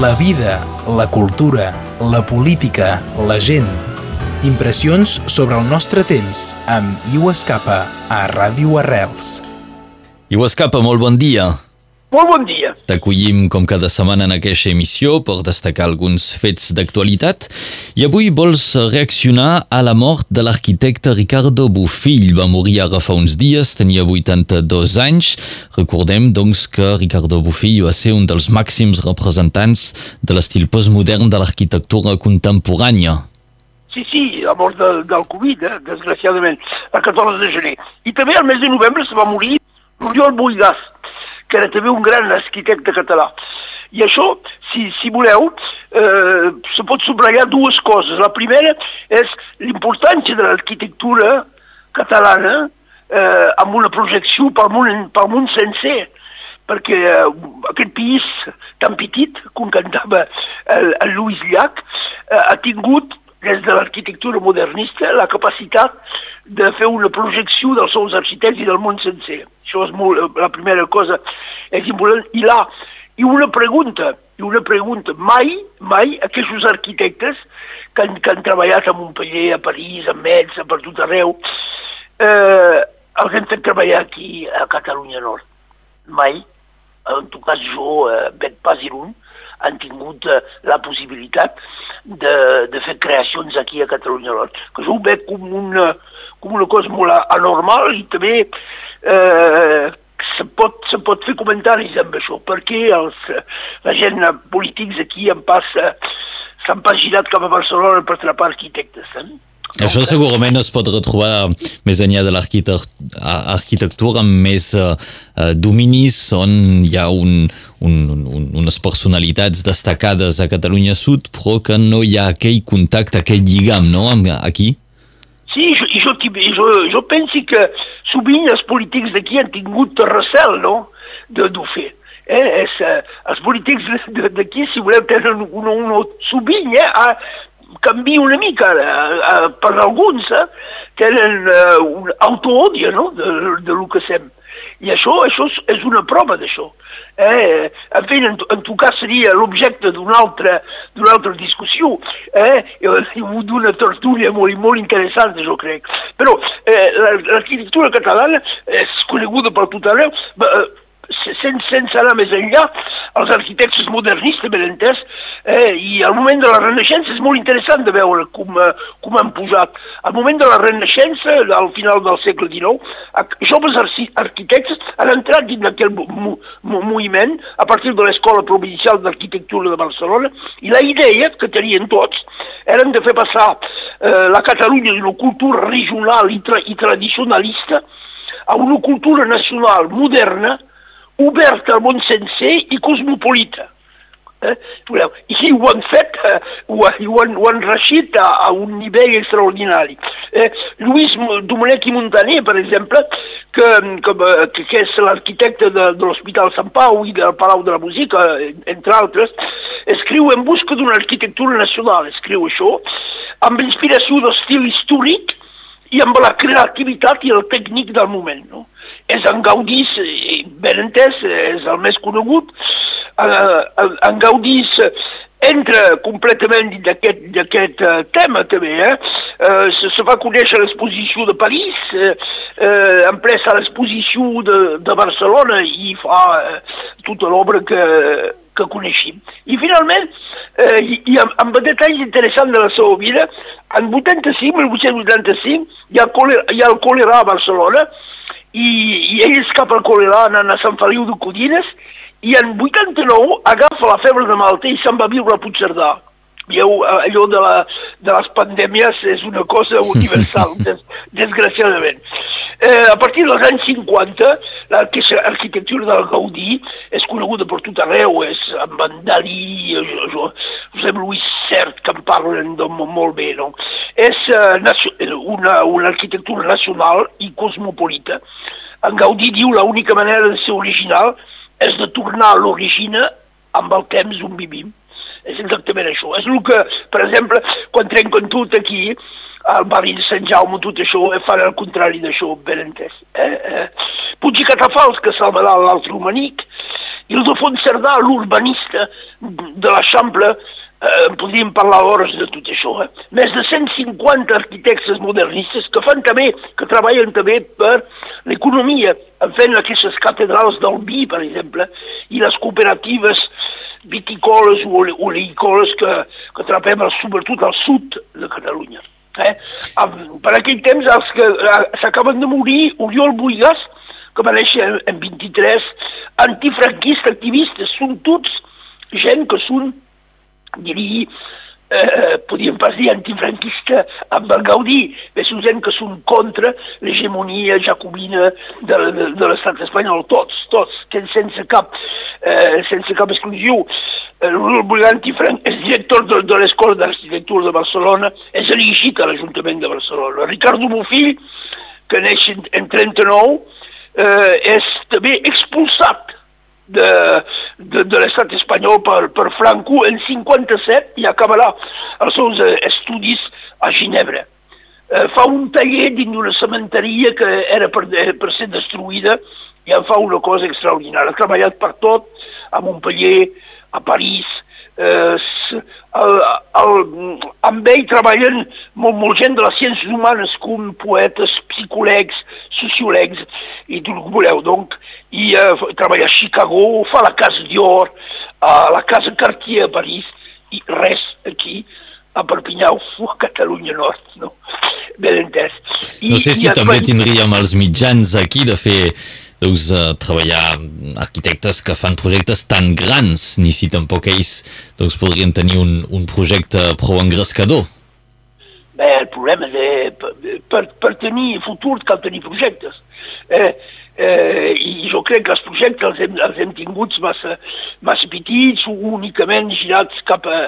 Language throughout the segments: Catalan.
La vida, la cultura, la política, la gent. Impressions sobre el nostre temps amb Iu Escapa a Ràdio Arrels. Iu Escapa, molt bon dia. Molt bon dia. T'acollim com cada setmana en aquesta emissió per destacar alguns fets d'actualitat i avui vols reaccionar a la mort de l'arquitecte Ricardo Bofill. Va morir ara fa uns dies, tenia 82 anys. Recordem, doncs, que Ricardo Bofill va ser un dels màxims representants de l'estil postmodern de l'arquitectura contemporània. Sí, sí, la mort del, del Covid, eh, desgraciadament, el 14 de gener. I també al mes de novembre se va morir l'Oriol Boigàs, que era també un gran arquitecte català. I això, si, si voleu, eh, se pot subratllar dues coses. La primera és l'importància de l'arquitectura catalana eh, amb una projecció pel món, pel món sencer, perquè eh, aquest país tan petit, com cantava el, el Lluís Llach, eh, ha tingut des de l'arquitectura modernista la capacitat de fer una projecció dels seus arquitectes i del món sencer. Això és molt, la primera cosa és important. I là, i una pregunta, i una pregunta, mai, mai aquests arquitectes que han, que han treballat a Montpellier, a París, a Metz, a per tot arreu, eh, els hem fet treballar aquí a Catalunya Nord. Mai. En tot cas, jo eh, veig pas Irún, han tingut eh, la possibilitat de, de fer creacions aquí a Catalunya Nord, que jo ho veig com una, com una cosa molt anormal i també eh, se, pot, se pot fer comentaris amb això, perquè els, la gent polítics aquí en passa s'han pas girat cap a Barcelona per atrapar arquitectes. Eh? Això segurament es pot retrobar més enllà de l'arquitectura amb més uh, dominis on hi ha un, un, un, unes personalitats destacades a Catalunya Sud però que no hi ha aquell contacte, aquell lligam, no?, aquí? Sí, jo, jo, jo, jo penso que sovint els polítics d'aquí han tingut recel, no?, de fer. Eh, és, eh, els polítics d'aquí, si voleu, tenen un, un, sovint, eh, canvia una mica eh, eh, per alguns, eh, tenen eh, un autoòdia no? de, de lo que sem. I això, això és una prova d'això. Eh? En fi, en, en tot cas seria l'objecte d'una altra, altra discussió, eh? d'una tertúlia molt, molt interessant, jo crec. Però eh, l'arquitectura catalana és coneguda per tot arreu, eh, sense, sense anar més enllà, els arquitectes modernistes, ben entès, eh, i al moment de la Renaixença és molt interessant de veure com, eh, com han posat. Al moment de la Renaixença, al final del segle XIX, joves arquitectes han entrat dins mo moviment a partir de l'Escola Provincial d'Arquitectura de Barcelona i la idea que tenien tots eren de fer passar eh, la Catalunya d'una cultura regional i, tra i tradicionalista a una cultura nacional moderna oberta al món sencer i cosmopolita. Eh? I ho han fet, eh, ho, ho, han, ho han reixit a, a un nivell extraordinari. Eh, Lluís Domènech i Montaner, per exemple, que, que, que, que és l'arquitecte de, de l'Hospital Sant Pau i del Palau de la Música, entre altres, escriu en busca d'una arquitectura nacional, escriu això, amb inspiració d'estil històric i amb la creativitat i el tècnic del moment. No? És en Gaudí, ben entès, és el més conegut, eh, en Gaudí entra completament d'aquest uh, tema també, eh? Uh, se, se va conèixer l'exposició de París, uh, en ple a l'exposició de, de Barcelona i fa uh, tota l'obra que, que coneixem. I finalment, uh, i, i amb, amb detalls interessants de la seva vida, en 85, 1885, hi ha, hi ha el còlera a Barcelona, i, i ell escapa al còlera anant a Sant Feliu de Codines, i en 89 agafa la febre de Malta i se'n va viure a Puigcerdà. Veieu, allò de, la, de les pandèmies és una cosa universal, des, desgraciadament. Eh, a partir dels anys 50, l'arquitectura del Gaudí és coneguda per tot arreu, és amb en Dalí, Josep Lluís Cert, que en parlen molt bé, no? És eh, una, una arquitectura nacional i cosmopolita. En Gaudí diu l'única manera de ser original és de tornar a l'origina amb el temps on vivim. És exactament això. És el que, per exemple, quan trenquen tot aquí, al barri de Sant Jaume, tot això, eh, fan el contrari d'això, ben entès. Eh? Eh? Puig i Catafals, que salvarà l'altre humanic, Ildefons Cerdà, l'urbanista de l'Eixample, eh, podríem parlar hores de tot això. Eh? Més de 150 arquitectes modernistes que fan també, que treballen també per l'economia, fent aquestes catedrals del vi, per exemple, i les cooperatives viticoles o olicoles que, que trapem sobretot al sud de Catalunya. Eh? Per aquell temps els que eh, s'acaben de morir Oriol Buigas, que va néixer en 23, antifranquistes, activistes, són tots gent que són, diria, eh, podríem pas dir antifranquista amb el Gaudí, són gent que són contra l'hegemonia jacobina de, de, de l'estat espanyol, tots, tots, que sense cap, eh, sense cap. L'Oriol Buganti és director de, de l'Escola d'Arquitectura de Barcelona, és elegit a l'Ajuntament de Barcelona. Ricardo Bofill, que neix en, en 39, eh, és també expulsat de, de, de l'estat espanyol per, per Franco en 57 i acabarà els seus eh, estudis a Ginebra. Eh, fa un taller dins d'una cementeria que era per, eh, per ser destruïda i en fa una cosa extraordinària. Ha treballat per tot, a Montpellier, a París, eh, el, el, amb ell treballen molt, molt gent de les ciències humanes com poetes, psicòlegs, sociòlegs i tot el que voleu. Donc, i eh, treballa a Chicago, fa la Casa Dior, a la Casa Cartier a París i res aquí a Perpinyà o a Catalunya Nord, no? Ben entès. I, no sé si també tindríem els mitjans aquí de fer doncs, uh, treballar arquitectes que fan projectes tan grans, ni si tampoc ells doncs, podrien tenir un, un projecte prou engrescador. Bé, el problema és que per, per tenir futur cal tenir projectes. Eh, eh, I jo crec que els projectes els hem, els hem tinguts massa, massa petits o únicament girats cap a,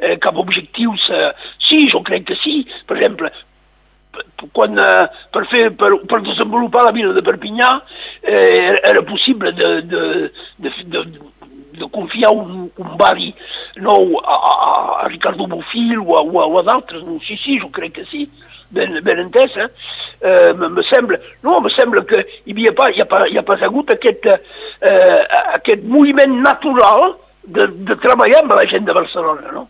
eh, cap a objectius. Eh, sí, jo crec que sí. Per exemple, quan, eh, per, fer, per, per desenvolupar la vila de Perpinyà eh, era possible de, de, de, de, de confiar un, un barri nou a, a, a Ricardo Bofill o a, o a, o a d'altres. No, sí, sí, jo crec que sí, ben, ben entès. Eh? Eh, me sembla, no, me sembla que hi havia pas, hi ha, pas, hi ha pas hagut aquest, eh, aquest moviment natural de, de treballar amb la gent de Barcelona, no?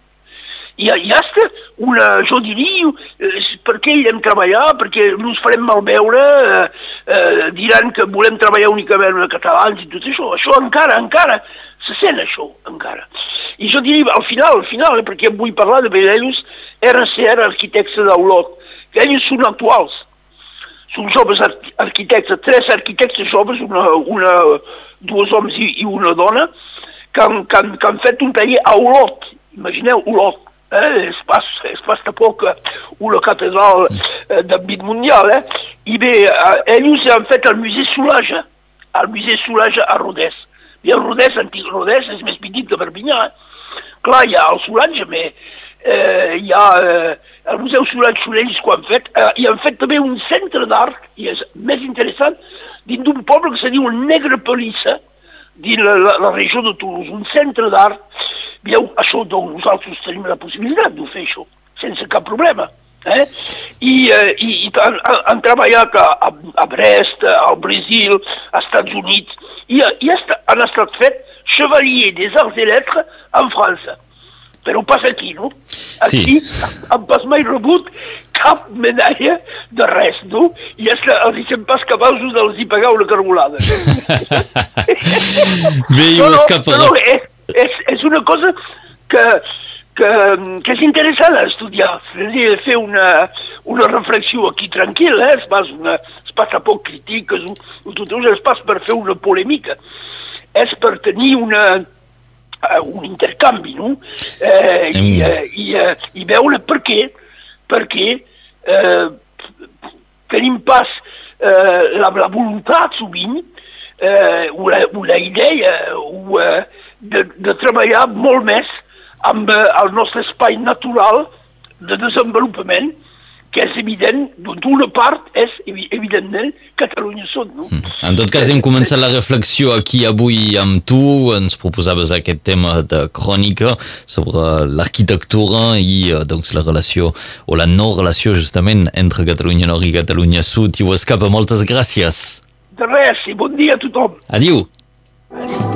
I, i hasta una, jo diria, eh, per què hi hem treballar, perquè no ens farem malveure, eh, eh, diran que volem treballar únicament amb catalans i tot això. Això encara, encara, se sent això, encara. I jo diria, al final, al final, eh, perquè vull parlar de ells, RCR Arquitectes d'Olot, que ells són actuals, són joves arquitectes, tres arquitectes joves, una, una, dos homes i, i una dona, que han, que, han, que han fet un taller a Olot, imagineu, Olot, eh, es, pas, es passa poc una catedral eh, d'àmbit mundial, eh? i bé, eh, ells han fet el museu Solage, el museu Solage a Rodès. I el Rodès, antic Rodès, és més petit que Perpinyà. Eh? Clar, hi ha el Solange, però eh, hi ha eh, el Museu Solange Solells que han fet, eh, i han fet també un centre d'art, i és més interessant, dins d'un poble que se diu Negre Pelissa, dins la, la, la regió de Toulouse, un centre d'art Veieu, això doncs nosaltres tenim la possibilitat de fer això, sense cap problema. Eh? I, eh, i, i han, han treballat a, a, a Brest, al Brasil, als Estats Units, i, i han estat fet chevalier des arts et lettres en França. Però pas aquí, no? Aquí sí. han pas mai rebut cap medalla de res, no? I és que els hi pas capaços de els hi pagar una cargolada. Bé, no, no, cap no, és, és, és una cosa que, que, que és interessant estudiar, és dir, fer una, una reflexió aquí tranquil·la, eh? es, pas una, es passa poc o tot això, es passa per fer una polèmica, és per tenir una, uh, un intercanvi, no? Eh, mm. i, uh, i, uh, I veure per què, perquè eh, tenim pas eh, la, la voluntat sovint, eh, o, la, o la idea, o, eh, de, de treballar molt més amb eh, el nostre espai natural de desenvolupament que és evident, d'una part és evidentment Catalunya Sud. No? Hmm. En tot cas hem començat la reflexió aquí avui amb tu, ens proposaves aquest tema de crònica sobre l'arquitectura i eh, doncs, la relació o la no relació justament entre Catalunya Nord i Catalunya Sud i ho escapa, moltes gràcies. De res i bon dia a tothom. Adiu. Adiu.